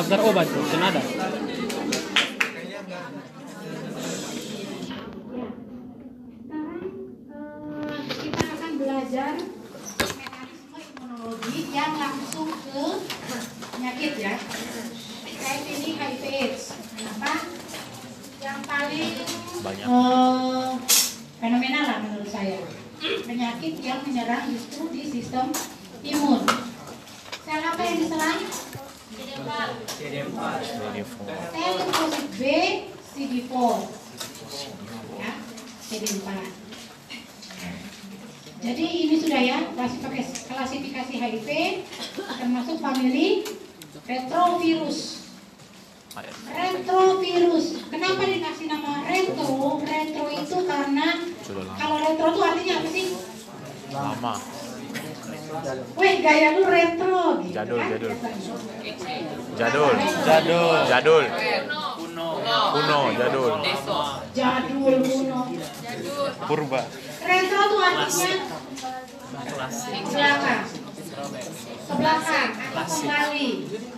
daftar obat tuh, kan ada. Sekarang eh, kita akan belajar mekanisme imunologi yang langsung ke penyakit ya. Kayak ini HIV AIDS. Kenapa? Yang paling Banyak. eh, fenomenal lah menurut saya. Penyakit yang menyerang justru di sistem imun. Sel apa yang diserang? Uniform. Sel limfosit B, CD4. Ya, CD4. Jadi ini sudah ya klasifikasi, klasifikasi HIV termasuk famili retrovirus. Retrovirus. Kenapa dikasih nama retro? Retro itu karena Sudah lama. kalau retro itu artinya apa sih? Lama. Weh gaya lu retro gitu Jadul, kan? jadul. biasanya. Jadul. Jadul. Jadul. Kuno. Kuno, jadul. Jadul kuno. Purba. Retro itu artinya belakang. Ke belakang atau kembali.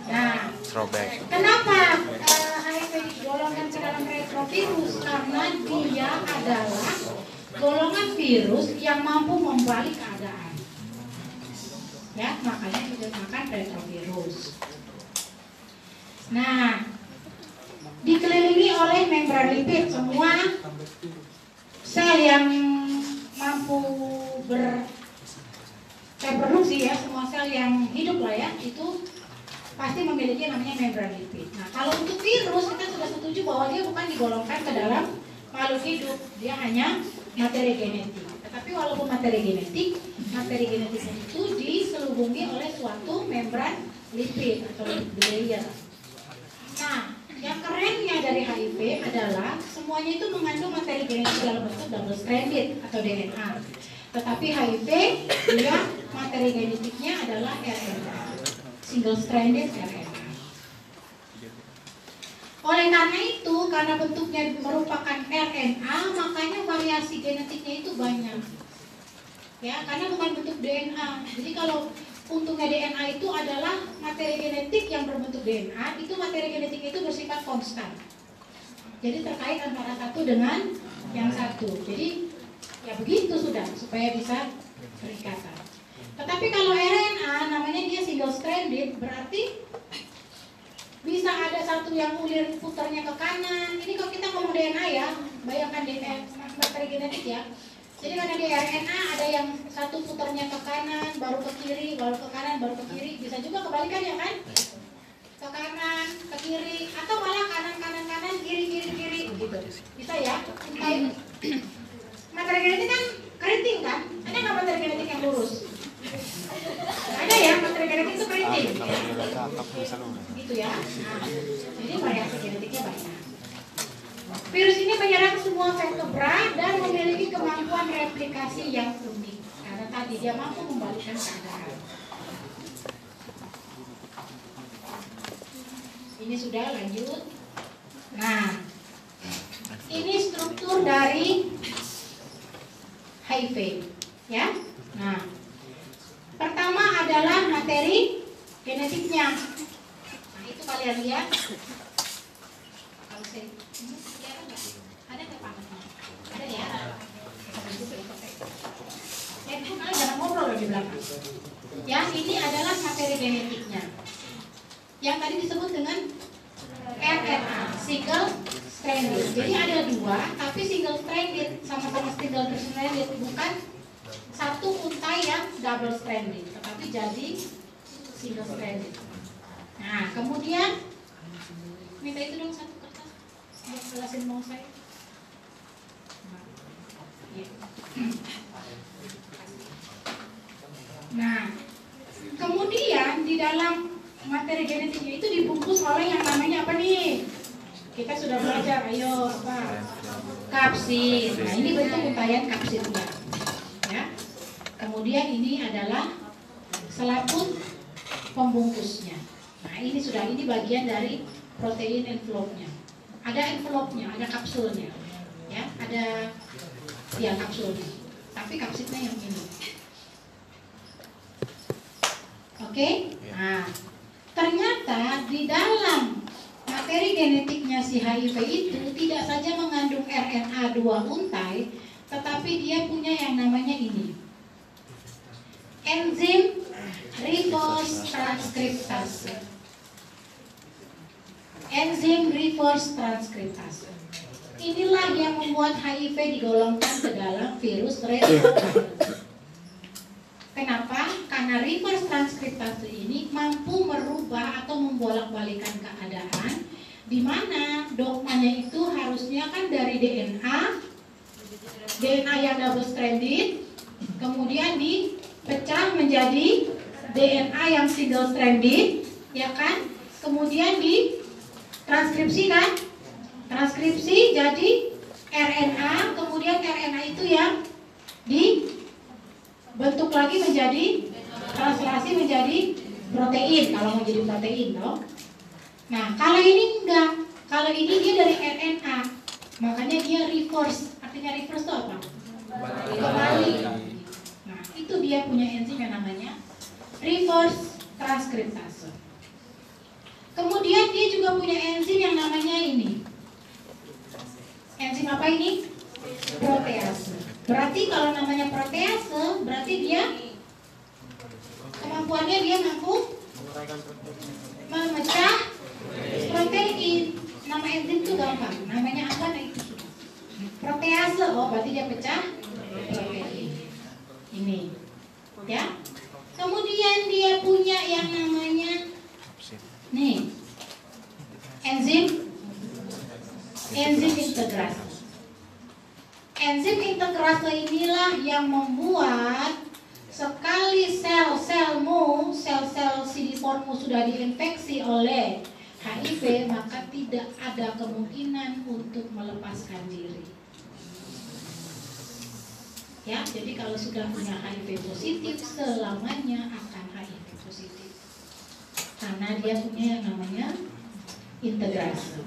Nah, Throwback. kenapa eh, HIV digolongkan ke dalam retrovirus? Karena dia adalah golongan virus yang mampu membalik keadaan. Ya, makanya dinamakan retrovirus. Nah, dikelilingi oleh membran lipid semua sel yang mampu ber reproduksi ya semua sel yang hidup lah ya itu pasti memiliki namanya membran lipid. Nah kalau untuk virus kita sudah setuju bahwa dia bukan digolongkan ke dalam makhluk hidup, dia hanya materi genetik. Tetapi walaupun materi genetik, materi genetik itu diselubungi oleh suatu membran lipid atau lipid layer. Nah, yang kerennya dari HIV adalah semuanya itu mengandung materi genetik dalam bentuk double stranded atau DNA. Tetapi HIV dia materi genetiknya adalah RNA, single stranded RNA. Oleh karena itu, karena bentuknya merupakan RNA, makanya variasi genetiknya itu banyak. Ya, karena bukan bentuk DNA. Jadi kalau untungnya DNA itu adalah materi genetik yang berbentuk DNA, itu materi genetik itu bersifat konstan. Jadi terkait antara satu dengan yang satu. Jadi ya begitu sudah supaya bisa berikatan. Tetapi kalau RNA namanya dia single stranded berarti bisa ada satu yang ulir putarnya ke kanan. Ini kalau kita ngomong DNA ya, bayangkan DNA materi genetik ya. Jadi karena di RNA ada yang satu putarnya ke kanan, baru ke kiri, baru ke kanan, baru ke kiri. Bisa juga kebalikan ya kan? Ke kanan, ke kiri, atau malah kanan, kanan, kanan, kiri, kiri, kiri, gitu. Bisa ya? Kayak materi genetik kan keriting kan? Ada nggak materi genetik yang lurus? Ada ya, materi genetik itu keriting. Gitu ya. Nah, jadi variasi genetiknya banyak. Virus ini menyerang semua vertebra dan memiliki kemampuan replikasi yang unik. Karena tadi dia mampu membalikkan keadaan. Ini sudah lanjut. Nah, ini struktur dari HIV, ya. Nah, pertama adalah materi genetiknya. Nah, itu kalian lihat ini kelihatan nggak? Ada nggak panasnya? Ada ya. Itu kalian jangan ngobrol di belakang. Ya, ini adalah materi genetiknya. Yang tadi disebut dengan RNA, single stranded. Jadi ada dua, tapi single stranded sama-sama single stranded, bukan satu untai yang double stranded, tetapi jadi single stranded. Nah, kemudian minta itu dong satu kertas jelasin mau saya. Iya. Nah, kemudian di dalam materi genetiknya itu dibungkus oleh yang namanya apa nih? Kita sudah belajar, ayo apa? Kapsid. Nah, ini bentuk untayan kapsidnya. Ya. Kemudian ini adalah selaput pembungkusnya. Nah, ini sudah ini bagian dari protein envelope-nya. Ada envelope-nya, ada kapsulnya. Ya, ada ya kapsulnya. Tapi kapsidnya yang ini. Oke? Nah, ternyata di dalam materi genetiknya si HIV itu tidak saja mengandung RNA 2 untai, tetapi dia punya yang namanya ini. Enzim reverse transkriptase. Enzim reverse transkriptase. Inilah yang membuat HIV digolongkan ke dalam virus retrovirus. Kenapa? Karena reverse transkriptase ini mampu merubah atau membolak-balikan keadaan di mana? Dogmanya itu harusnya kan dari DNA DNA yang double stranded kemudian dipecah menjadi DNA yang single stranded ya kan? Kemudian di transkripsi kan transkripsi jadi RNA kemudian RNA itu yang dibentuk lagi menjadi translasi menjadi protein kalau mau jadi protein dong nah kalau ini enggak. Kalau ini dia dari RNA makanya dia reverse. Artinya reverse itu apa? Kembali nah itu dia punya enzim yang namanya reverse transkriptase kemudian dia juga punya enzim yang namanya ini. Enzim apa ini? Protease. Berarti kalau namanya protease berarti dia kemampuannya dia mampu memecah protein. Nama enzim itu gampang. Namanya apa sudah protease. Oh berarti dia pecah. Protein. Ini. Ya. Kemudian dia punya yang namanya nih enzim. Enzim integrasi enzim integrase inilah yang membuat sekali sel-selmu, sel-sel CD4mu sudah diinfeksi oleh HIV, maka tidak ada kemungkinan untuk melepaskan diri. Ya, jadi kalau sudah punya HIV positif, selamanya akan HIV positif. Karena dia punya yang namanya integrasi.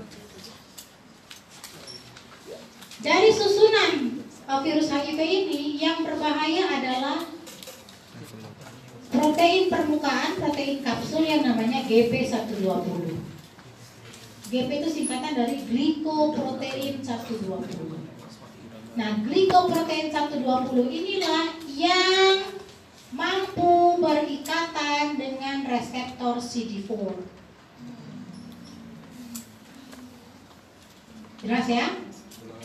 Dari susunan uh, virus HIV ini yang berbahaya adalah protein permukaan, protein kapsul yang namanya GP120. GP itu singkatan dari glikoprotein 120. Nah, glikoprotein 120 inilah yang mampu berikatan dengan reseptor CD4. Jelas ya?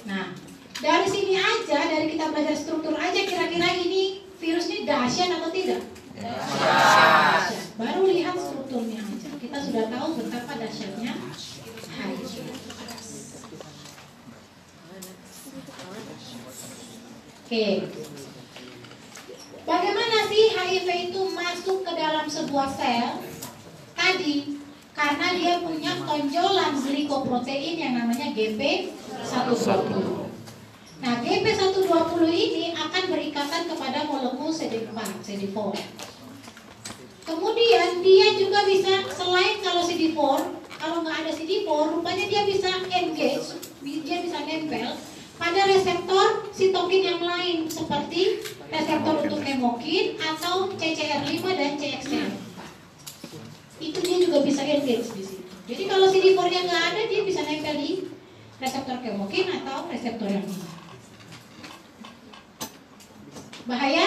Nah, dari sini aja, dari kita belajar struktur aja kira-kira ini virus ini dahsyat atau tidak? Dahsyat. Baru lihat strukturnya aja. Kita sudah tahu betapa dahsyatnya. Oke. Bagaimana sih HIV itu masuk ke dalam sebuah sel? Tadi karena dia punya tonjolan glikoprotein yang namanya GP120. Nah, GP120 ini akan berikatan kepada molekul CD4, CD4. Kemudian dia juga bisa selain kalau CD4, kalau nggak ada CD4, rupanya dia bisa engage, dia bisa nempel pada reseptor sitokin yang lain seperti reseptor untuk nemokin atau CCR5 dan CXCR4 itu dia juga bisa engage di situ. Jadi kalau CD4-nya nggak ada, dia bisa nempel di reseptor kemokin atau reseptor yang lain. Bahaya?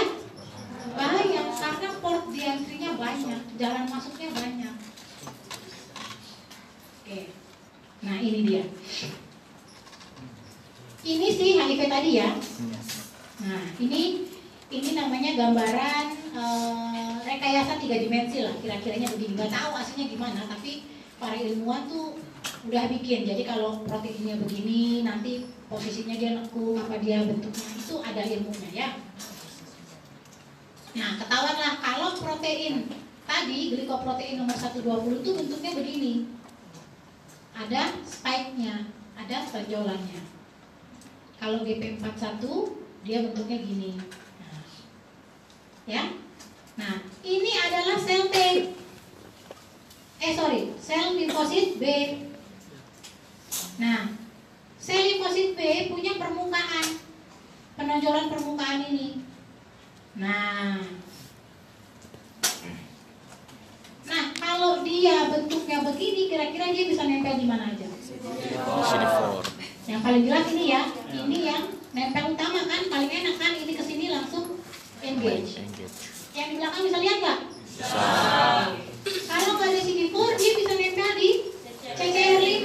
Bahaya karena port diantrinya banyak, jalan masuknya banyak. Oke, nah ini dia. Ini sih HIV tadi ya. Nah ini ini namanya gambaran uh, rekayasa tiga dimensi lah. Kira-kiranya begini. Nggak tahu aslinya gimana tapi para ilmuwan tuh udah bikin. Jadi kalau proteinnya begini nanti posisinya dia nekuk apa dia bentuknya itu ada ilmunya ya. Nah ketahuan lah kalau protein tadi glikoprotein nomor 120 itu bentuknya begini ada spike-nya ada tonjolannya kalau GP41 dia bentuknya gini ya. Nah, ini adalah sel T. Eh sorry, sel limfosit B. Nah, sel limfosit B punya permukaan, penonjolan permukaan ini. Nah, Nah, kalau dia bentuknya begini, kira-kira dia bisa nempel di mana aja? Oh. Yang paling jelas ini ya, ini yang nempel utama kan, paling enak kan, ini ke sini langsung engage. Yang di belakang bisa lihat nggak? Kalau nggak ada sini 4, dia bisa nempel di cecer 5.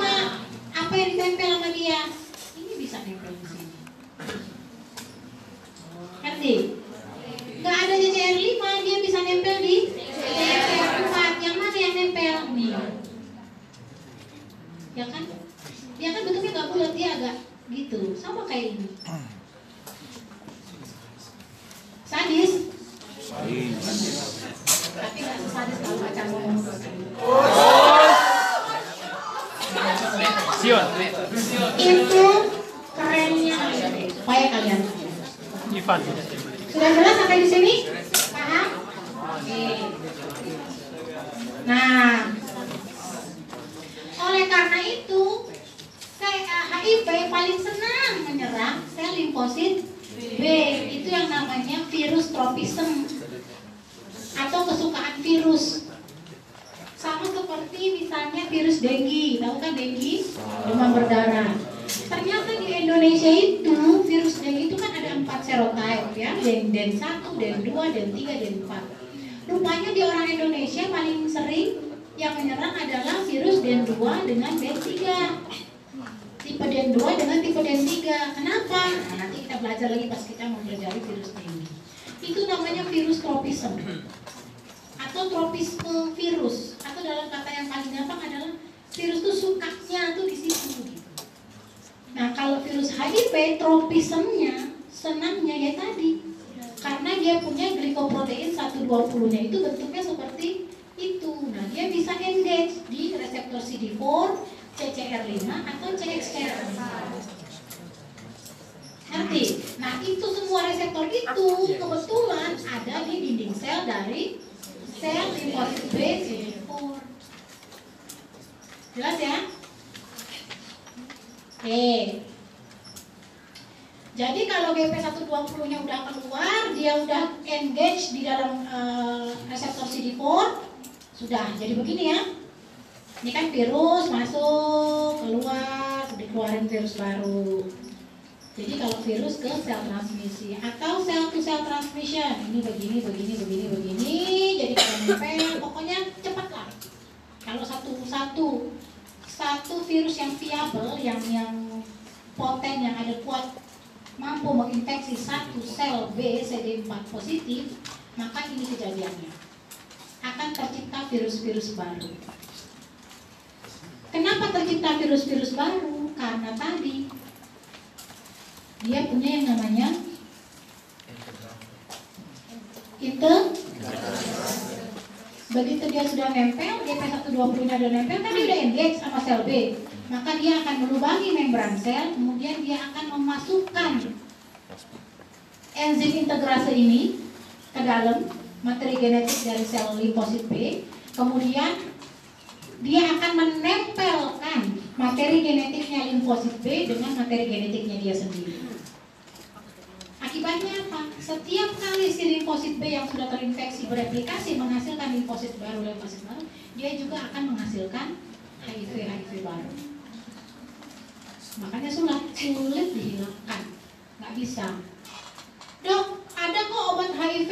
HIV tropismenya senangnya ya tadi karena dia punya glikoprotein 120 nya itu bentuknya seperti itu. Nah dia bisa engage di reseptor CD4, CCR5 atau CXCR5. Ngerti? Nah itu semua reseptor itu kebetulan ada di dinding sel dari sel limfosit B CD4. Jelas ya? Oke. Jadi kalau GP120-nya udah keluar, dia udah engage di dalam eh, reseptor CD4, sudah. Jadi begini ya. Ini kan virus masuk, keluar, dikeluarin virus baru. Jadi kalau virus ke sel transmisi atau sel to sel transmission, ini begini, begini, begini, begini, jadi nempel, pokoknya cepat lah. Kalau satu satu satu virus yang viable, yang yang poten, yang ada kuat, mampu menginfeksi satu sel B CD4 positif, maka ini kejadiannya akan tercipta virus-virus baru. Kenapa tercipta virus-virus baru? Karena tadi dia punya yang namanya inter begitu dia sudah nempel GP120 nya sudah nempel dia udah engage sama sel B maka dia akan melubangi membran sel kemudian dia akan memasukkan enzim integrase ini ke dalam materi genetik dari sel limfosit B kemudian dia akan menempelkan materi genetiknya limfosit B dengan materi genetiknya dia sendiri Akibatnya apa? Setiap kali si limfosit B yang sudah terinfeksi bereplikasi menghasilkan limfosit baru, limfosit baru, dia juga akan menghasilkan HIV HIV baru. Makanya sulit, sulit dihilangkan, nggak bisa. Dok, ada kok obat HIV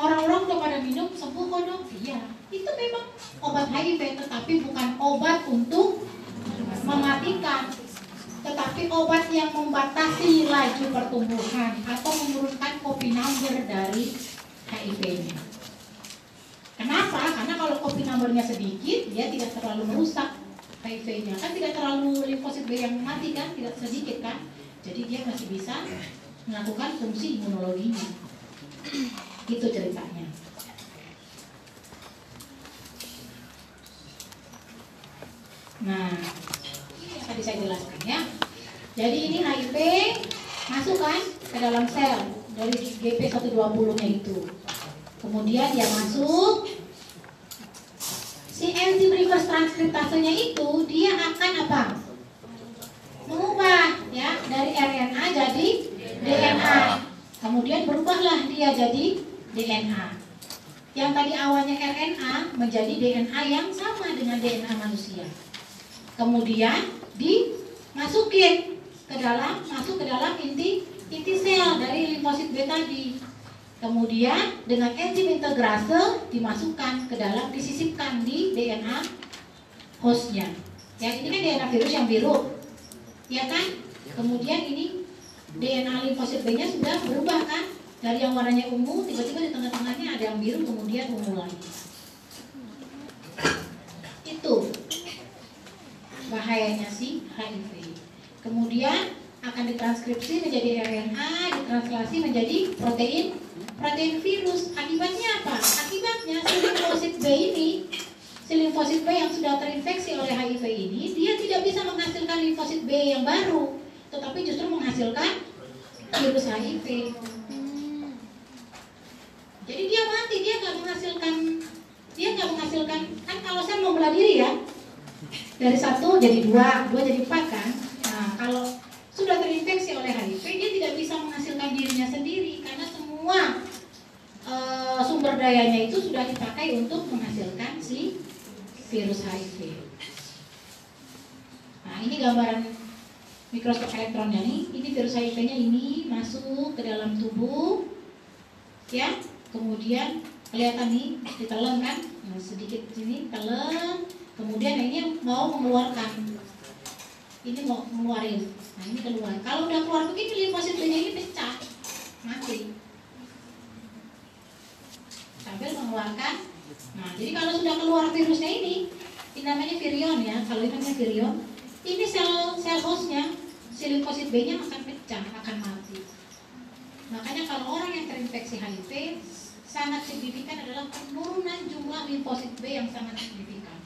orang-orang udah pada minum sembuh kok dok? Iya, itu memang obat HIV, tetapi bukan obat untuk mematikan tetapi obat yang membatasi laju pertumbuhan atau menurunkan copy number dari HIV-nya. Kenapa? Karena kalau copy numbernya sedikit, dia tidak terlalu merusak HIV-nya. Kan tidak terlalu limfosit B yang mati kan, tidak sedikit kan. Jadi dia masih bisa melakukan fungsi imunologinya. Itu ceritanya. Nah, tadi saya jelaskan ya. Jadi ini HIV masukkan ke dalam sel dari GP120-nya itu. Kemudian dia masuk reverse transkriptasenya itu dia akan apa? Mengubah ya dari RNA jadi DNA. Kemudian berubahlah dia jadi DNA. yang tadi awalnya RNA menjadi DNA yang sama dengan DNA manusia. Kemudian dimasukin ke dalam masuk ke dalam inti inti sel dari limfosit B tadi. Kemudian dengan enzim integrase dimasukkan ke dalam disisipkan di DNA hostnya. Ya ini kan DNA virus yang biru, ya kan? Kemudian ini DNA limfosit B-nya sudah berubah kan? Dari yang warnanya ungu, tiba-tiba di tengah-tengahnya ada yang biru, kemudian ungu lagi. Itu bahayanya si HIV. Kemudian akan ditranskripsi menjadi RNA, ditranslasi menjadi protein protein virus. Akibatnya apa? Akibatnya si limfosit B ini, si limfosit B yang sudah terinfeksi oleh HIV ini, dia tidak bisa menghasilkan limfosit B yang baru, tetapi justru menghasilkan virus HIV. Jadi dia mati, dia nggak menghasilkan, dia nggak menghasilkan. Kan kalau saya mau belah diri ya, dari satu jadi dua, dua jadi empat kan. Nah kalau sudah terinfeksi oleh HIV, dia tidak bisa menghasilkan dirinya sendiri karena e, sumber dayanya itu sudah dipakai untuk menghasilkan si virus HIV. Nah ini gambaran mikroskop elektronnya nih. Ini virus HIV-nya ini masuk ke dalam tubuh, ya. Kemudian kelihatan nih ditelan kan, nah, sedikit sini telan. Kemudian ini mau mengeluarkan ini mau mengeluarin nah ini keluar kalau udah keluar begini limfosit B ini pecah mati mengeluarkan nah jadi kalau sudah keluar virusnya ini ini namanya virion ya kalau ini namanya virion ini sel sel hostnya si limfosit B nya akan pecah akan mati makanya kalau orang yang terinfeksi HIV sangat signifikan adalah penurunan jumlah limfosit B yang sangat signifikan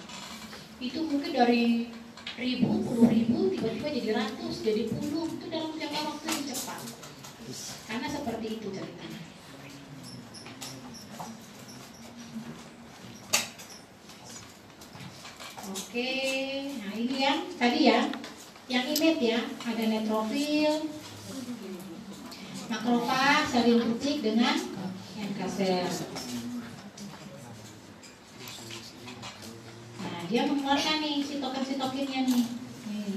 itu mungkin dari ribu, puluh ribu, tiba-tiba jadi ratus, jadi puluh, itu dalam jangka waktu yang cepat. Karena seperti itu ceritanya. Oke, nah ini yang tadi ya, yang init ya, ada neutrofil, makrofag, sel limfosit dengan NK sel. Nah, dia mengeluarkan nih sitokin-sitokinnya nih. nih.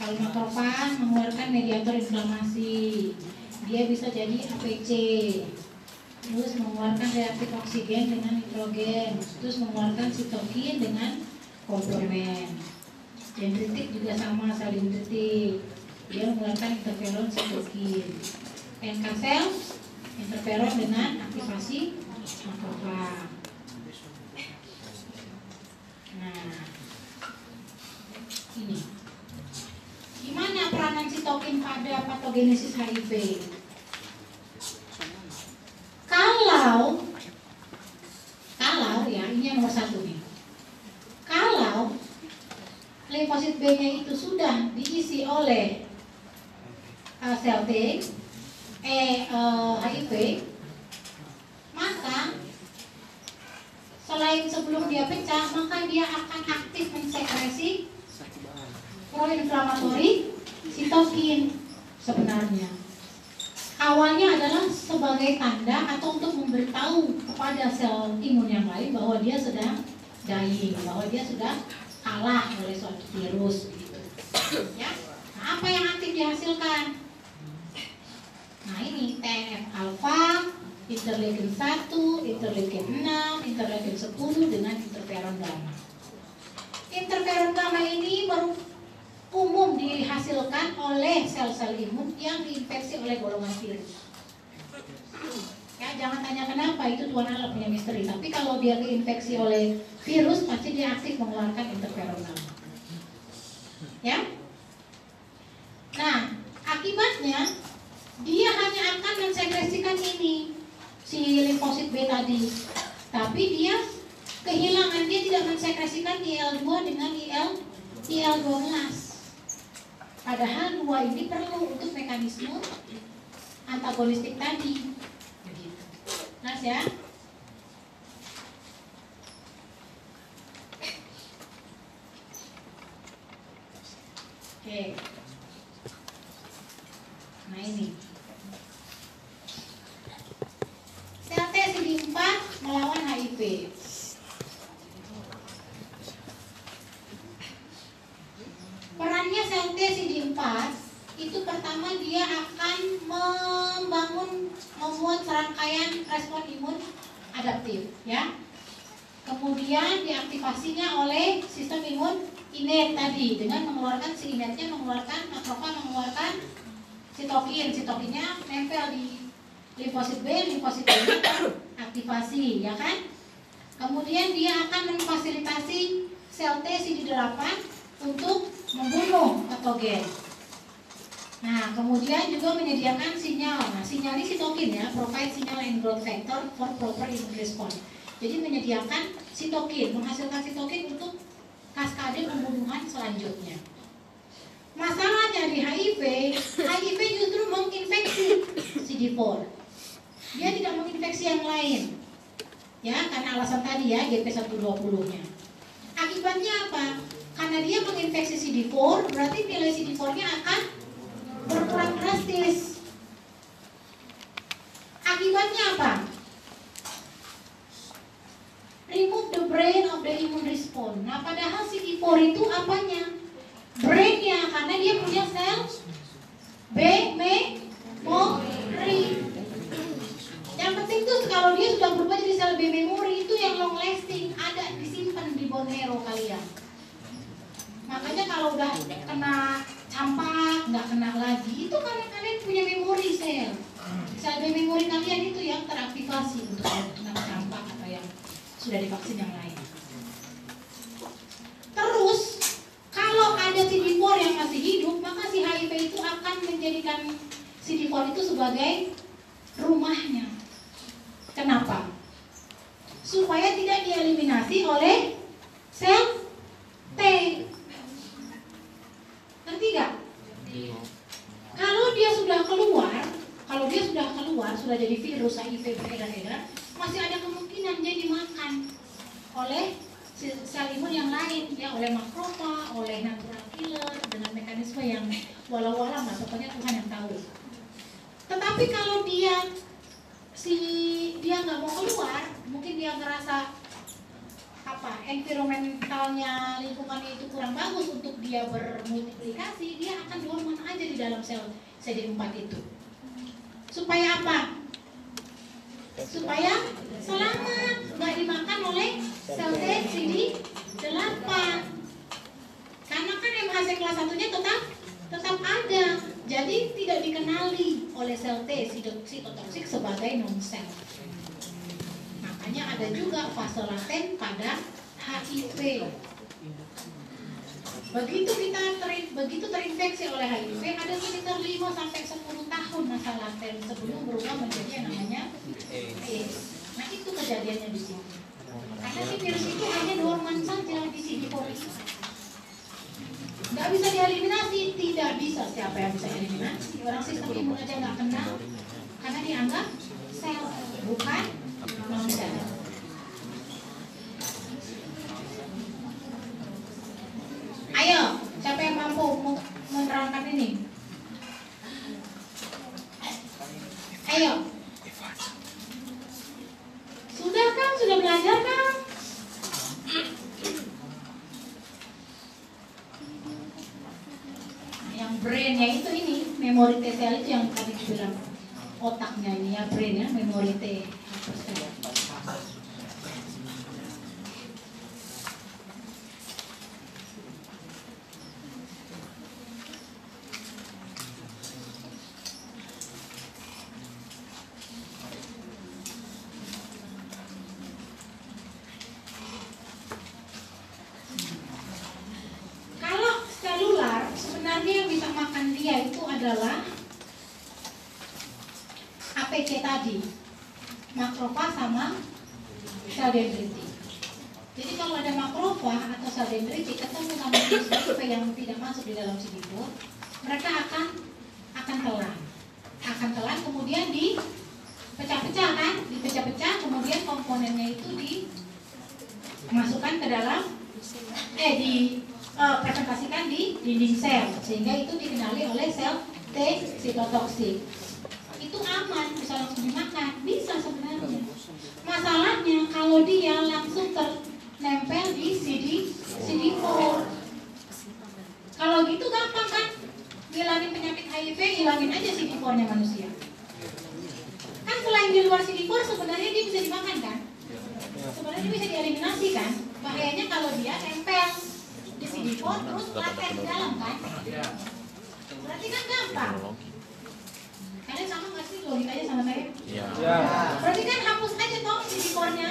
Kalau makrofag mengeluarkan mediator inflamasi, dia bisa jadi APC. Terus mengeluarkan reaktif oksigen dengan nitrogen, terus mengeluarkan sitokin dengan komplement. Dendritik juga sama sel dendritik. Dia mengeluarkan interferon sitokin. NK sel interferon dengan aktivasi makrofag. Nah, ini gimana peranan sitokin pada patogenesis HIV? Kalau kalau ya ini yang nomor satu nih. Limfosit B-nya itu sudah diisi oleh uh, sel T, eh uh, HIV, maka selain sebelum dia pecah, maka dia akan aktif mensekresi proinflamatori sitokin sebenarnya. Awalnya adalah sebagai tanda atau untuk memberitahu kepada sel imun yang lain bahwa dia sedang dying, bahwa dia sudah kalah oleh suatu virus. Gitu. Ya, nah, apa yang aktif dihasilkan? Nah ini TNF alpha, interleukin 1, interleukin 6, interleukin 10 dengan interferon gamma. Interferon gamma ini baru umum dihasilkan oleh sel-sel imun yang diinfeksi oleh golongan virus. Ya, jangan tanya kenapa itu Tuhan Allah punya misteri. Tapi kalau dia diinfeksi oleh virus, pasti dia aktif mengeluarkan interferon. Ya. Nah, akibatnya dia hanya akan mensekresikan ini si limfosit B tadi. Tapi dia kehilangan dia tidak mensekresikan IL2 dengan IL IL12. Padahal dua ini perlu untuk mekanisme antagonistik tadi. Ya? Oke. Nah ini. Sel T CD 4 melawan HIV. Perannya sel T CD 4 itu pertama dia akan membangun membuat serangkaian respon imun adaptif ya. Kemudian diaktivasinya oleh sistem imun inert tadi dengan mengeluarkan si inertnya mengeluarkan makrofag mengeluarkan sitokin. Sitokinnya nempel di limfosit B limfosit B aktivasi ya kan? Kemudian dia akan memfasilitasi sel T CD8 untuk membunuh patogen. Nah, kemudian juga menyediakan sinyal. Nah, sinyal ini sitokin ya, provide signal and growth factor for proper immune response. Jadi menyediakan sitokin, menghasilkan sitokin untuk kaskade pembunuhan selanjutnya. Masalahnya di HIV, HIV justru menginfeksi CD4. Dia tidak menginfeksi yang lain. Ya, karena alasan tadi ya, GP120-nya. Akibatnya apa? Karena dia menginfeksi CD4, berarti nilai CD4-nya akan berkurang drastis. Akibatnya apa? Remove the brain of the immune response. Nah, padahal CD4 itu apanya? Brainnya, karena dia punya sel B, memory. Yang penting tuh kalau dia sudah berubah jadi sel B memory itu yang long lasting, ada disimpan di bone marrow kalian. Makanya kalau udah kena campak, nggak kena lagi, itu karena kalian punya memori sel. B memori kalian itu yang teraktivasi untuk kena campak atau yang sudah divaksin yang lain. Terus kalau ada CD4 yang masih hidup, maka si HIV itu akan menjadikan CD4 itu sebagai rumahnya. Kenapa? Supaya tidak dieliminasi oleh sel T. Ngerti gak? Kalau dia sudah keluar, kalau dia sudah keluar, sudah jadi virus HIV beredar-edar, masih ada kemungkinan dia dimakan oleh sel imun yang lain, ya oleh makrofag, oleh natural killer dengan mekanisme yang walau-walau lah, pokoknya Tuhan yang tahu. Tetapi kalau dia si dia nggak mau keluar, mungkin dia ngerasa apa environmentalnya lingkungannya itu kurang bagus untuk dia bermultiplikasi, dia akan dorman aja di dalam sel CD4 itu. Supaya apa? Supaya selamat nggak dimakan oleh sel T CD8. Karena kan MHC kelas satunya tetap tetap ada. Jadi tidak dikenali oleh sel T sitotoksik sebagai non sel. Makanya ada juga fase laten pada HIV. Begitu kita ter, begitu terinfeksi oleh HIV ada sekitar 5 sampai 10 tahun masa laten sebelum berubah menjadi yang namanya AIDS. Nah itu kejadiannya di sini. Karena si virus itu hanya dorman saja di CD4 itu. Bisa dieliminasi, tidak bisa. Siapa yang bisa eliminasi? Orang sistem imun aja nggak kenal, karena dianggap sel, bukan Ayo, siapa yang mampu menerangkan ini? Ayo. Sudah kan? Sudah belajar kan? Yang brainnya itu ini, memori T sel itu yang tadi bilang otaknya ini ya brain ya, memori T sel. Kalau selular, sebenarnya yang bisa makan dia itu adalah APC tadi, makrofag sama sel dendritik. Jadi kalau ada makrofag atau sel dendritik ketemu sama CSP yang tidak masuk di dalam CD4, mereka akan akan telan, akan telan kemudian di pecah-pecah kan, dipecah-pecah kemudian komponennya itu dimasukkan ke dalam eh di eh, presentasikan di dinding sel sehingga itu dikenali oleh sel T sitotoksik itu aman bisa langsung dimakan bisa sebenarnya masalahnya kalau dia langsung ternempel di CD CD4 kalau gitu gampang kan hilangin penyakit HIV hilangin aja CD4 nya manusia kan selain di luar CD4 CD4 sebenarnya dia bisa dimakan kan? Sebenarnya bisa dieliminasi kan? Bahayanya kalau dia nempel di CD4 terus laten di dalam kan? Berarti kan gampang. Kalian sama nggak sih logikanya sama saya? Iya. Berarti kan hapus aja toh CD4-nya.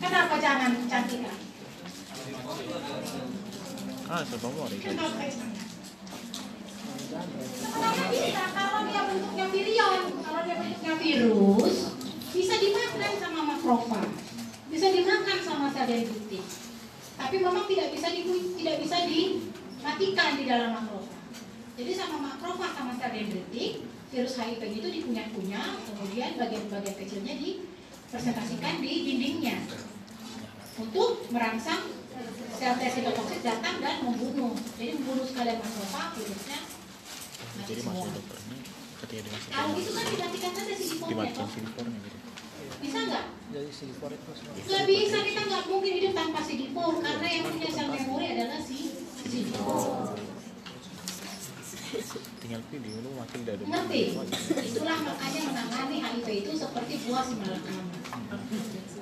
Kenapa jangan cantika? Ah, serba mau. Kenapa jangan? Sebenarnya bisa kalau dia bentuknya virion, kalau dia bentuknya virus, bisa dimakan sama makrofag, bisa dimakan sama sel dendritik. Tapi memang tidak bisa di, tidak bisa dimatikan di dalam makrofag. Jadi sama makrofag sama sel dendritik, virus HIV itu dikunyah-kunyah, kemudian bagian-bagian kecilnya dipresentasikan di dindingnya untuk merangsang sel T sitotoksik datang dan membunuh. Jadi membunuh sekalian makrofag, virusnya mati Jadi masuk dokternya ketika dimasukin Kalau gitu kan dimatikan saja si ya dimatikin toh. silikornya gitu. Bisa nggak? Jadi silver itu semua. Nggak bisa, kita nggak mungkin hidup tanpa CD4 karena yang punya sel memori adalah si CD4. Tinggal pilih lu wakil dari Ngerti? Itulah makanya menangani HIV itu seperti buah si malakama.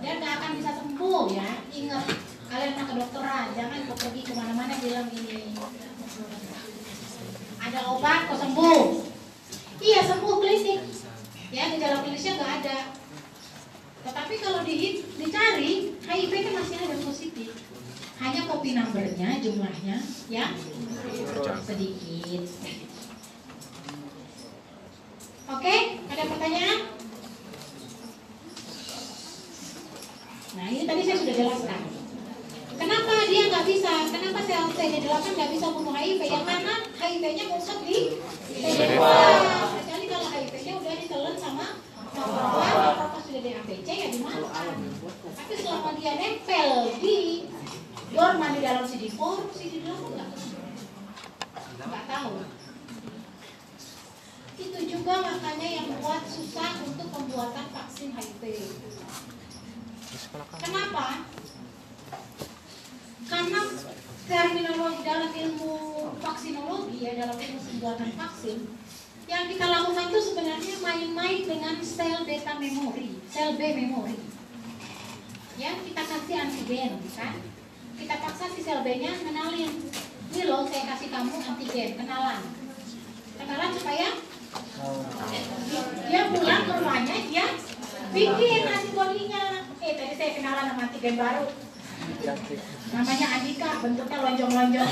Dia nggak akan bisa sembuh ya. Ingat, kalian mau kedokteran, jangan kau pergi ke mana-mana bilang ini. Ada obat kok sembuh. Iya sembuh klinik. Ya gejala klinisnya nggak ada. Tetapi kalau di, dicari HIV kan masih ada positif. Hanya copy numbernya jumlahnya ya sedikit. Oke, ada pertanyaan? Nah ini tadi saya sudah jelaskan. Kenapa dia nggak bisa? Sel CD8 nggak bisa bunuh HIV? Ya karena HIV-nya ngumpet di CD8. Kecuali kalau HIV-nya udah ditelan sama makrofag, makrofag sudah di APC ya dimakan. Tapi selama dia nempel di dorman di dalam CD4, CD8 nggak nggak tahu. Itu juga makanya yang buat susah untuk pembuatan vaksin HIV. Kenapa? Karena terminologi dalam ilmu vaksinologi ya dalam ilmu pembuatan vaksin yang kita lakukan itu sebenarnya main-main dengan sel beta memori, sel B memori. Ya kita kasih antigen, kan? Kita paksa si sel B-nya kenalin. Ini loh saya kasih kamu antigen, kenalan. Kenalan supaya dia pulang ke rumahnya dia bikin antibodinya. Eh tadi saya kenalan sama antigen baru. Namanya Andika, bentuknya lonjong-lonjong.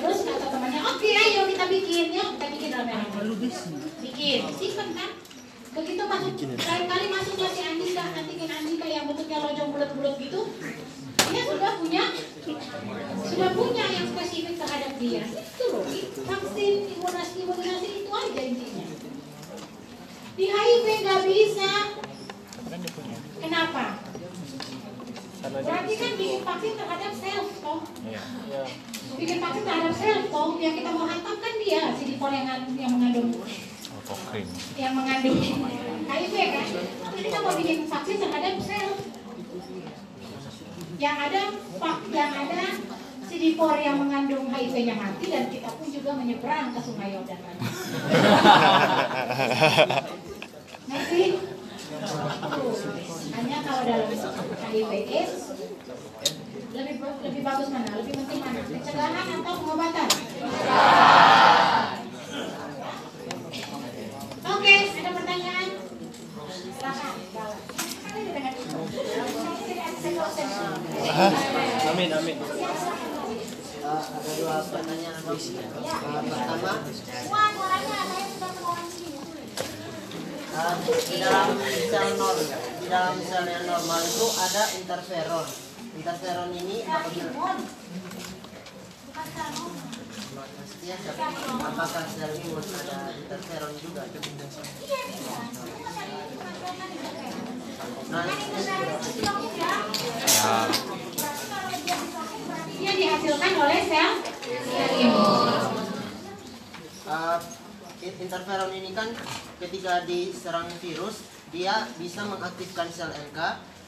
Terus kata temannya, oke ayo kita bikin, yuk kita bikin dalam yang Bikin, simpen kan? Begitu masuk, lain kali masuklah si Andika, antigen Andika yang bentuknya lonjong bulat-bulat gitu, dia sudah punya sudah punya yang spesifik terhadap dia. Itu loh, vaksin imunisasi imunisasi itu aja intinya. Di HIV nggak bisa. kan dia punya. Kenapa? Karena dia Berarti kan bikin vaksin terhadap self toh. Iya. ya, Bikin vaksin terhadap self toh. Yang kita mau hantam kan dia CD4 yang, yang mengandung Yang mengandung HIV kan. Jadi kita mau bikin vaksin terhadap sel. Yang ada yang ada CD4 yang mengandung HIV-nya mati dan kita pun juga menyeberang ke Sungai Yordan. Nanti hanya kalau dalam HIV AIDS lebih lebih bagus mana? Lebih penting mana? Pencegahan atau pengobatan? Oke, ada pertanyaan? Silakan. Kan ini dengan itu. amin amin. Ada dua pertanyaan. Eh, pertama, Wah, suaranya saya sudah menolong sini. di dalam sel nor, di dalam sel yang normal itu ada interferon. Interferon ini apabila Mon. Bukan kamu. ya, apakah sel imun ada interferon juga? Iya, bisa. Cuma tadi bukan karena interferon. Nah, Kan interferon itu blokir ya. Ya. Berarti kalau dia diblokir, berarti dia dihasilkan oleh sel eh, interferon ini kan ketika diserang virus dia bisa mengaktifkan sel NK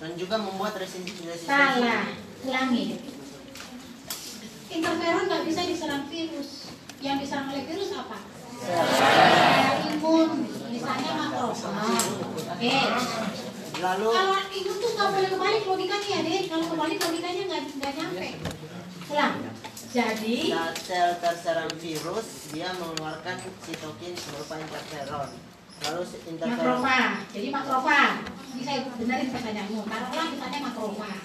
dan juga membuat resistensi resistensi Salah, ulangi. Interferon nggak bisa diserang virus. Yang diserang oleh virus apa? Sel imun, misalnya makrofag. Oke. Lalu Kalau itu tuh nggak boleh kebalik logikanya ya, Dek. Kalau kebalik logikanya nggak nggak nyampe. Ulang. Jadi, saat sel terserang virus, dia mengeluarkan sitokin berupa interferon. Lalu interferon makrofag. Jadi makrofag. Ini saya benerin pertanyaanmu. Taruhlah misalnya makrofag.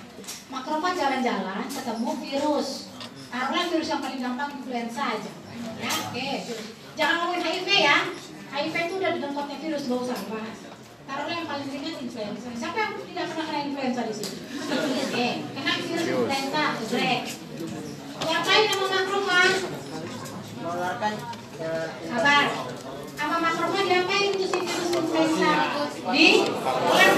Makrofag jalan-jalan ketemu virus. Taruhlah virus yang paling gampang influenza aja. Ya, oke. Jangan ngomongin HIV ya. HIV itu udah di tempatnya virus, gak usah bahas. Taruhlah yang paling ringan influenza. Siapa yang tidak pernah kena influenza di sini? Oke, kena virus influenza, grek. Ngapain sama makrofag? mengeluarkan eh, Sabar. Sama makrofag diapain tuh si virus influenza? Di telan.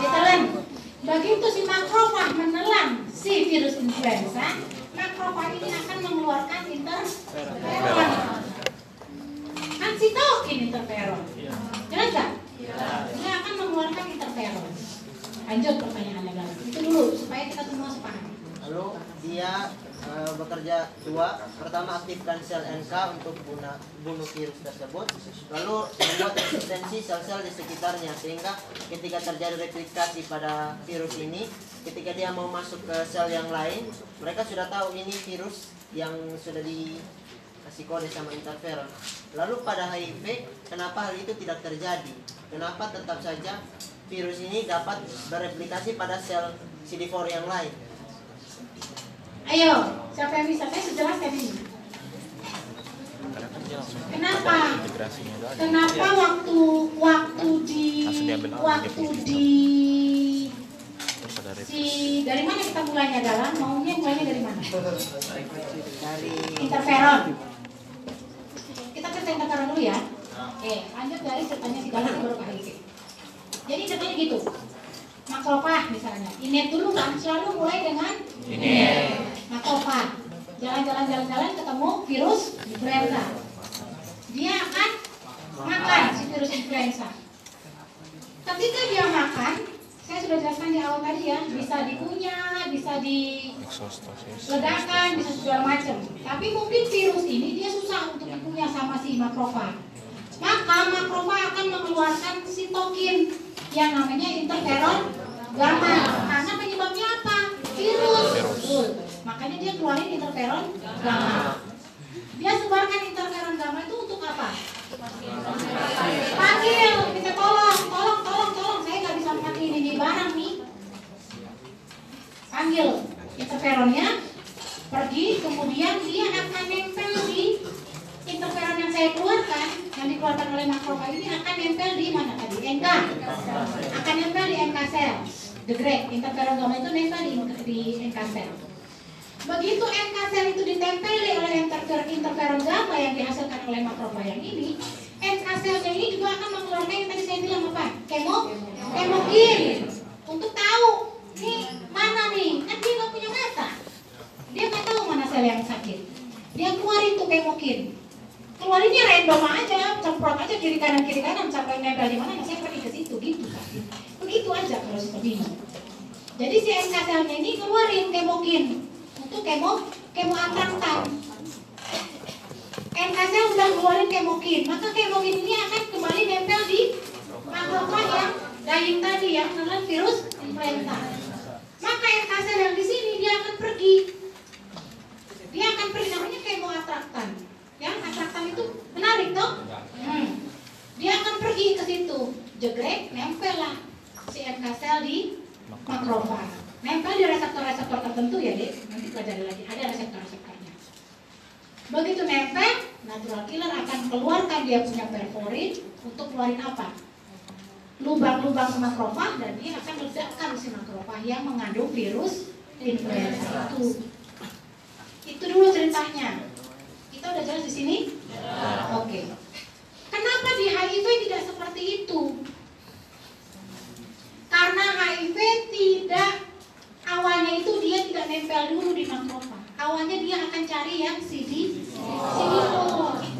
Ditelan. Begitu si makrofag menelan si virus influenza, makrofag ini akan mengeluarkan interferon. Kan sitokin interferon. Jelas nggak? Dia akan mengeluarkan interferon. Lanjut pertanyaannya guys. Itu dulu supaya kita semua sepaham. Lalu dia eh, bekerja dua, pertama aktifkan sel NK untuk guna, bunuh virus tersebut, lalu membuat resistensi sel-sel di sekitarnya sehingga ketika terjadi replikasi pada virus ini, ketika dia mau masuk ke sel yang lain, mereka sudah tahu ini virus yang sudah dikasih kode sama interferon. Lalu pada HIV, kenapa hal itu tidak terjadi? Kenapa tetap saja virus ini dapat bereplikasi pada sel CD4 yang lain? Ayo, siapa yang bisa? Saya sejelaskan ini. Kenapa? Kenapa waktu waktu di waktu di si dari mana kita mulainya dalam maunya mulainya dari mana? Dari Interferon. Kita cerita interferon dulu ya. Oke, lanjut dari ceritanya si dalam baru ke HIV. Jadi ceritanya gitu. Makrofag misalnya. Inet dulu kan selalu mulai dengan inet. Makrofag. Jalan-jalan jalan-jalan ketemu virus influenza. Dia akan makan si virus influenza. Ketika dia makan, saya sudah jelaskan di awal tadi ya, bisa dikunyah, bisa di ledakan bisa segala macam. Tapi mungkin virus ini dia susah untuk dikunyah sama si makrofag. Maka makrofag akan mengeluarkan sitokin yang namanya interferon gamma. Karena penyebabnya apa? Virus. Makanya dia keluarin interferon gamma. Dia sebarkan interferon gamma itu untuk apa? Panggil, minta tolong, tolong, tolong, tolong. Saya nggak bisa pakai ini di barang nih panggil interferonnya pergi kemudian dia akan nempel di interferon yang saya keluarkan yang dikeluarkan oleh makrofag ini akan nempel di mana tadi? NK akan nempel di NK sel. The great. Interferon gamma itu nempel di, di NK sel. Begitu NK sel itu ditempeli oleh interferon, interferon gamma yang dihasilkan oleh makrofag yang ini NK selnya ini juga akan mengeluarkan yang tadi saya bilang apa? Kemo kemokin untuk tahu nih mana nih? Kan dia nggak punya mata. Dia nggak tahu mana sel yang sakit. Dia keluarin tuh kemokin keluarinnya random aja semprot aja kiri kanan kiri kanan sampai nempel di mana saya pergi ke situ gitu kan begitu aja kalau seperti ini jadi si NK selnya ini keluarin kemokin untuk kemo kemo atraktan NK sel udah keluarin kemokin maka kemokin ini akan kembali nempel di makrofag yang dying tadi yang menelan virus influenza maka NK sel yang di sini dia akan pergi dia akan pergi namanya kemoatraktan yang atraktan itu menarik toh hmm. dia akan pergi ke situ jegrek nempel lah si NK sel di makrofag nempel di reseptor-reseptor tertentu ya dek nanti pelajari lagi ada reseptor-reseptornya begitu nempel natural killer akan keluarkan dia punya perforin untuk keluarin apa lubang-lubang makrofag dan dia akan meledakkan si makrofag yang mengandung virus influenza itu. Itu dulu ceritanya. Kita udah jelas di sini? Oke. Kenapa di HIV tidak seperti itu? Karena HIV tidak awalnya itu dia tidak nempel dulu di makrofag. Awalnya dia akan cari yang CD, CD4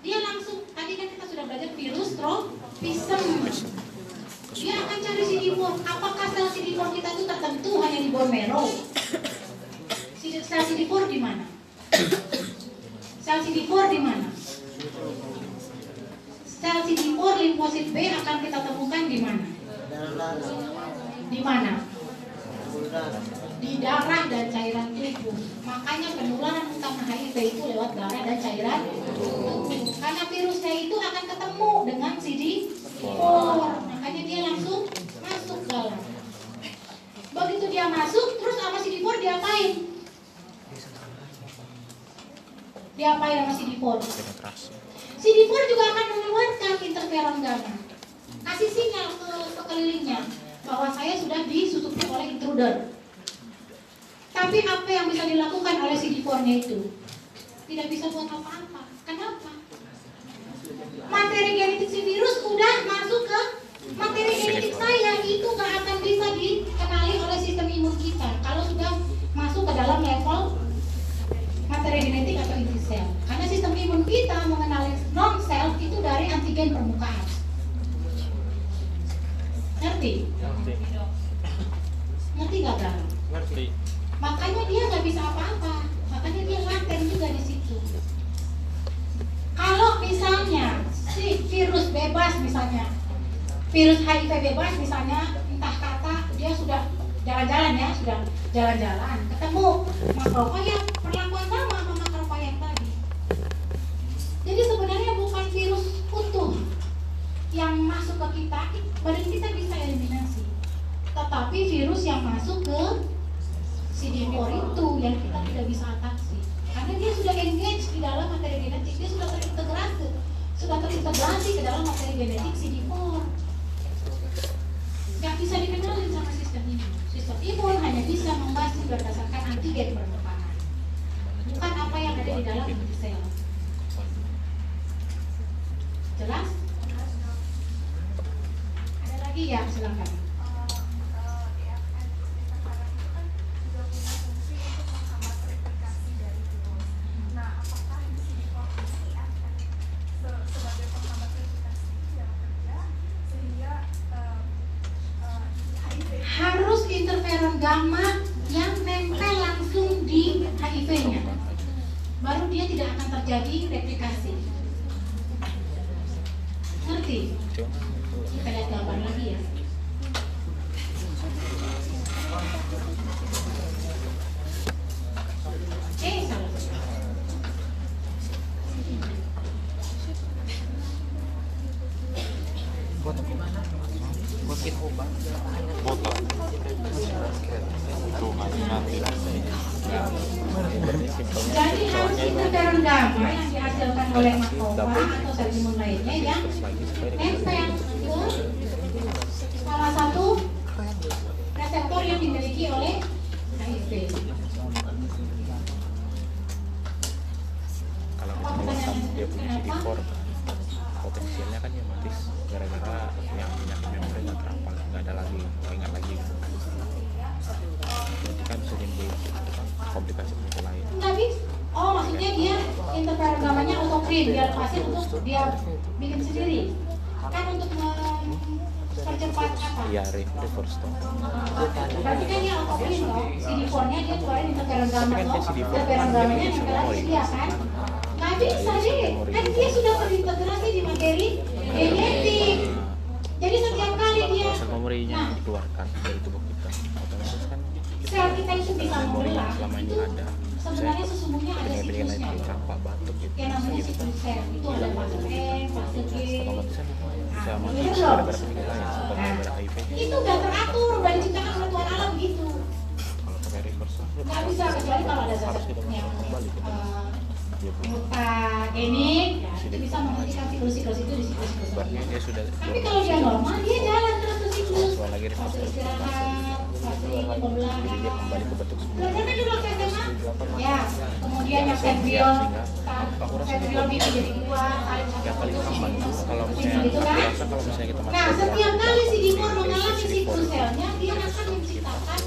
dia langsung tadi kan kita sudah belajar virus tropism dia akan cari CD4 apakah sel CD4 kita itu tertentu hanya di bone marrow sel CD4 di mana sel CD4 di mana? Sel CD4 limfosit B akan kita temukan di mana? Di mana? Di darah dan cairan tubuh. Makanya penularan utama HIV itu lewat darah dan cairan tubuh. Karena virusnya itu akan ketemu dengan CD4. Makanya dia langsung masuk dalam. Begitu dia masuk, terus sama CD4 diapain? Diapain sama CD4? Penetrasi. CD4 juga akan mengeluarkan interferon gamma. Kasih sinyal ke sekelilingnya bahwa saya sudah disusupi oleh intruder. Tapi apa yang bisa dilakukan oleh CD4-nya itu? Tidak bisa buat apa-apa. Kenapa? Materi genetik si virus udah masuk ke materi genetik saya itu nggak akan bisa dikenali oleh sistem imun kita kalau sudah masuk ke dalam level materi genetik atau inti sel. Karena sistem imun kita mengenali non sel itu dari antigen permukaan. Ngerti? Ngerti. Ngerti nggak Bang? Ngerti. Makanya dia nggak bisa apa-apa. Makanya dia laten juga di situ. Kalau misalnya si virus bebas misalnya, virus HIV bebas misalnya, entah kata dia sudah jalan-jalan ya, sudah jalan-jalan, ketemu makrofa yang perlakuan sama sama makrofa yang tadi. Jadi sebenarnya yang masuk ke kita, badan kita bisa eliminasi. Tetapi virus yang masuk ke CD4 itu yang kita tidak bisa atasi. Karena dia sudah engage di dalam materi genetik dia sudah terintegrasi sudah terintegrasi ke dalam materi genetik CD4 nggak bisa dikenalin sama sistem imun. Sistem imun hanya bisa membahas berdasarkan antigen bukan apa yang ada di dalam inti sel jelas ada lagi ya silakan harus interferon gamma yang nempel langsung di HIV-nya. Baru dia tidak akan terjadi replikasi. Ngerti? Kita lihat gambar lagi ya. Eh, salah. Buat kita obat. Foto. Tuh, mati mati. Jadi harus interferon gamma yang dihasilkan oleh makrofa atau sel imun lainnya yang nempel ke salah satu reseptor yang dimiliki oleh HIV. Kalau kita melihat dia punya CD4 potensialnya kan dia mati gara-gara yang penyakit memori nggak terapal nggak ada lagi nggak ingat lagi berarti kan bisa timbul komplikasi penyakit lain Nggak bisa. Oh, maksudnya dia interferon autoclean, dia lepasin untuk dia bikin sendiri. Kan untuk mempercepat apa? iya re- reverse toh Berarti kan dia autoclean loh. CD4-nya dia keluarin gamma Tapi kan loh. CD4 Interferon gamanya nempel lagi ke dia kan? Nggak bisa deh. Kan dia sudah terintegrasi di materi genetik. Jadi setiap kali dia sel memorinya Nah. yang dikeluarkan dari tubuh kita otomatis kan sel kita itu bisa yang selama ini Itu ada sebenarnya sesungguhnya ada siklusnya. campak batuk gitu yang namanya siklus sel itu ada fase M, fase G. Itu udah teratur, udah diciptakan oleh Tuhan gitu. pakai reverse Nggak bisa kecuali kalau ada zat yang mutagenik, ya, itu bisa menghentikan siklus-siklus itu di siklus-siklus. Tapi kalau dia normal, dia jalan terus ke siklus. Istirahat, ini. Jadi kembali ke bentuk semula kan? Ya, kemudian yang bisa jadi dua, saling yang paling aman kalau Gitu kan? aku rasa Nah, setiap kali si Jadi, mengalami CD4 siklus selnya, dia akan menciptakan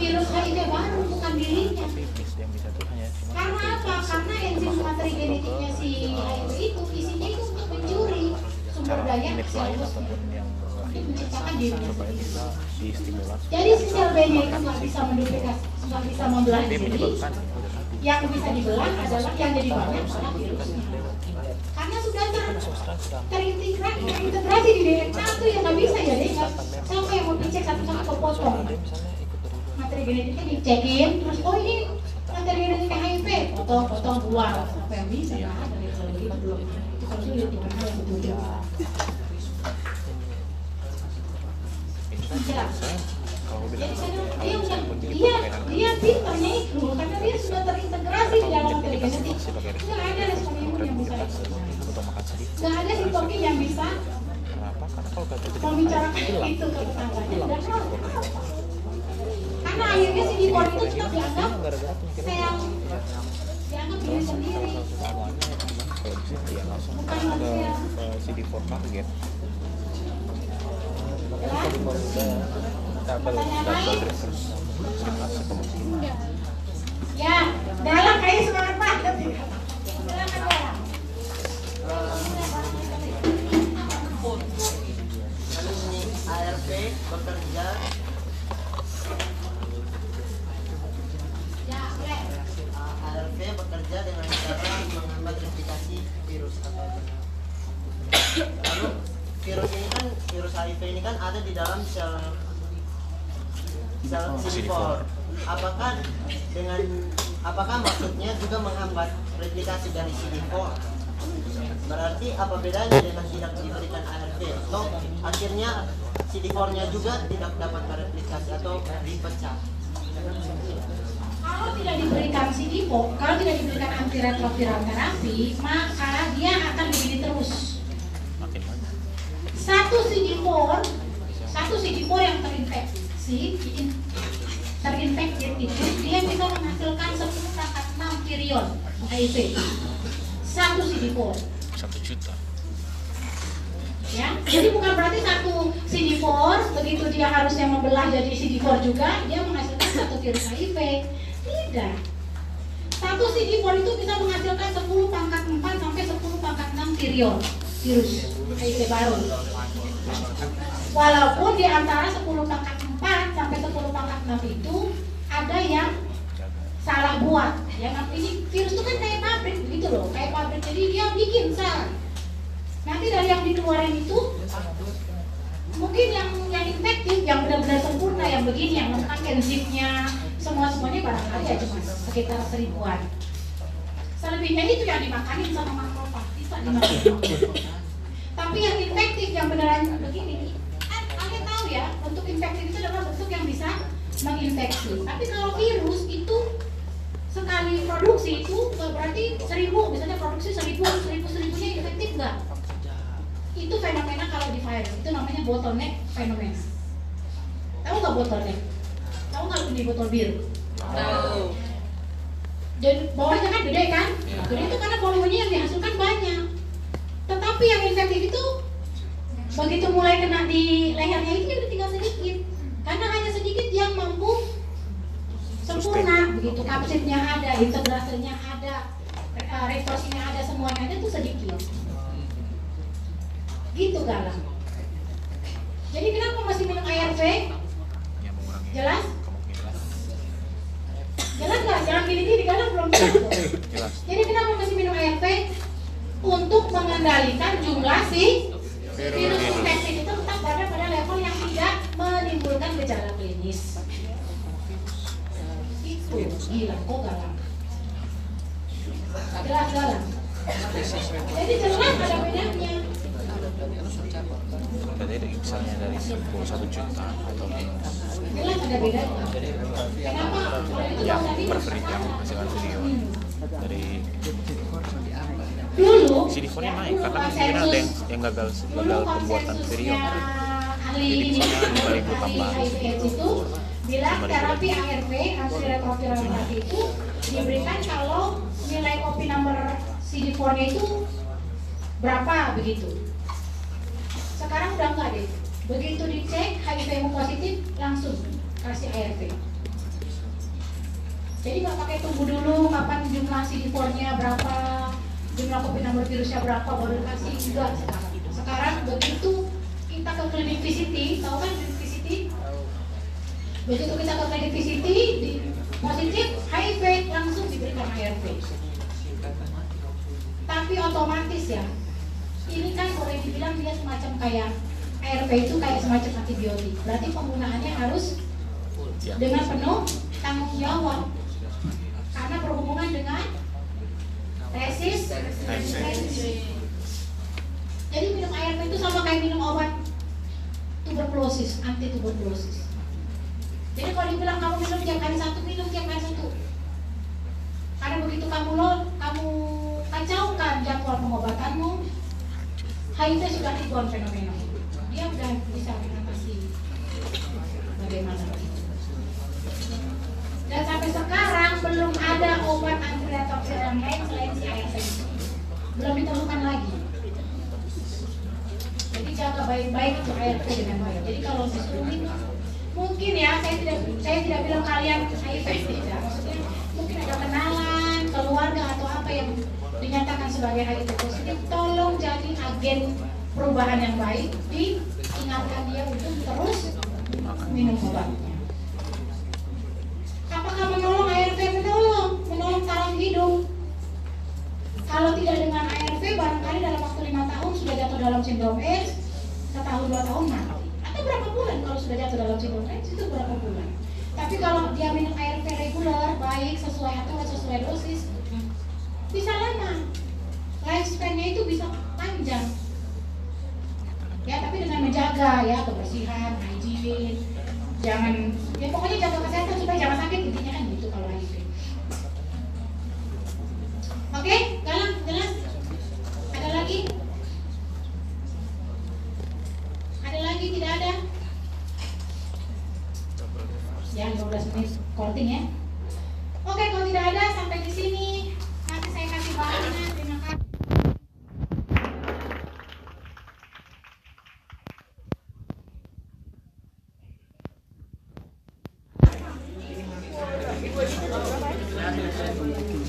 virus HIV baru, bukan dirinya. Karena apa? Karena enzim materi genetiknya si HIV itu isinya itu untuk mencuri sumber daya sel lain itu menciptakan sendiri. Jadi si sel B-nya itu nggak bisa menduplikasi, nggak bisa membelah diri, yang bisa dibelah adalah yang jadi banyak virusnya. Karena sudah ter, terintegrasi, terintegrasi di DNA tuh yang nggak bisa ya deh. nggak- Siapa yang mau dicek satu-satu kepotong? dari Materi genetiknya dicekin, terus oh ini materi genetiknya HIV, potong, potong, buang. Apa yang bisa? Yang kalau begitu belum. Itu kalau dikenal yang. Jelas. Kalau bilang dia dia karena dia sudah terintegrasi di dalam ada yang bisa ada yang bisa itu karena akhirnya si itu dianggap dianggap diri sendiri ya bukan manusia ke CD4 target jelas double pertanyaan double lain reverse simulasi kemungkinan ya dalam kayak ya ARP bekerja dengan cara menghambat virus lalu virus ini kan virus HIV ini kan ada di dalam sel sel CD4 apakah dengan apakah maksudnya juga menghambat replikasi dari CD4 berarti apa bedanya dengan tidak diberikan ARP atau akhirnya CD4 nya juga tidak dapat bereplikasi atau dipecah? Kalau tidak diberikan CD4, kalau tidak diberikan antiretroviral terapi, maka dia akan begini terus. Satu CD4, satu CD4 yang terinfeksi, terinfektif itu dia bisa menghasilkan 10 pangkat 6 virion HIV. Satu CD4. satu juta. Ya jadi bukan berarti satu CD4 begitu dia harusnya membelah jadi CD4 juga dia menghasilkan satu virus HIV. Tidak. Satu CD4 itu bisa menghasilkan 10 pangkat 4 sampai 10 pangkat 6 virion virus HIV baru. Walaupun di antara 10 pangkat 4 sampai 10 pangkat 6 itu ada yang salah buat. Ya ini virus itu kan kayak pabrik gitu loh. Kayak pabrik jadi dia bikin sel. Nanti dari yang dikeluarin itu mungkin yang yang infektif yang benar-benar sempurna yang begini yang lengkap enzimnya semua semuanya barangkali ya cuma sekitar seribuan. Selebihnya itu yang dimakanin sama makrofag tapi yang infektif yang beneran begini. Kan kalian tahu ya bentuk infektif itu adalah bentuk yang bisa menginfeksi. Tapi kalau virus itu sekali produksi itu nggak berarti seribu misalnya produksi seribu seribu seribunya infektif nggak? Itu fenomena kalau di virus itu namanya bottleneck fenomena. Tahu nggak bottleneck? Tahu nggak di botol bir Tahu. Dan bawahnya kan gede kan? Gede itu karena volumenya yang dihasilkan banyak. Tetapi yang infektif itu begitu mulai kena di lehernya itu udah tinggal sedikit. Karena hanya sedikit yang mampu sempurna begitu. Kapsitnya ada integrasinya ada eh, reversinya ada semuanya ada tuh sedikit. Gitu galang. Jadi kenapa masih minum ARV mengurangi. Jelas jelas nggak jangan gini-gini galang belum jelas Jadi kenapa masih minum ARV? Untuk mengendalikan jumlah si virus infeksi itu tetap berada pada level yang tidak menimbulkan gejala klinis. Itu gila kok galang. Jelas galang. Jadi jelas ada bedanya. Berarti misalnya dari 1 juta atau ada yang video yang menghasilkan video dari dulu CD4 nya ya, naik karena mungkin ada yang, yang gagal gagal pembuatan video Jadi ini misalnya 5.000 ahli tambahan. AIDS itu bilang 5.000 terapi ARV antiretroviral terapi itu diberikan kalau nilai kopi number CD4 nya itu berapa begitu sekarang udah enggak deh. Begitu dicek HIV positif langsung kasih ARV jadi nggak pakai tunggu dulu kapan jumlah CD4 nya berapa jumlah kopi nomor virusnya berapa baru kasih enggak. Sekarang sekarang begitu kita ke klinik VCT tahu kan klinik VCT begitu kita ke klinik VCT di, positif HIV langsung diberikan ARV tapi otomatis ya ini kan boleh dibilang dia semacam kayak ARV itu kayak semacam antibiotik berarti penggunaannya harus Ya. dengan penuh tanggung jawab karena berhubungan dengan resistensi. Jadi minum ARV itu sama kayak minum obat tuberkulosis, anti tuberkulosis. Jadi kalau dibilang kamu minum tiap hari satu, minum tiap hari satu. Karena begitu kamu lo, kamu kacaukan jadwal pengobatanmu, HIV sudah ribuan fenomena. Dia sudah bisa mengatasi bagaimana. Dan sampai sekarang belum ada obat antiretroviral yang lain selain si itu. Belum ditemukan lagi. Jadi jaga baik-baik itu ARV dengan baik. Jadi kalau disuruh minum, mungkin ya saya tidak saya tidak bilang kalian HIV tidak. Maksudnya mungkin ada kenalan, keluarga atau apa yang dinyatakan sebagai HIV positif, tolong jadi agen perubahan yang baik. Diingatkan dia untuk terus minum obatnya. Apakah menolong ARV? Menolong, menolong taraf hidup. Kalau tidak dengan ARV, barangkali dalam waktu lima tahun sudah jatuh dalam sindrom AIDS, setahun dua tahun mati. Atau berapa bulan kalau sudah jatuh dalam sindrom AIDS itu berapa bulan? Tapi kalau dia minum ARV reguler, baik sesuai atau sesuai dosis, bisa lama. Lifespan-nya itu bisa panjang. Ya, tapi dengan menjaga ya kebersihan, hygiene, jangan ya pokoknya jaga kesehatan supaya jangan sakit intinya kan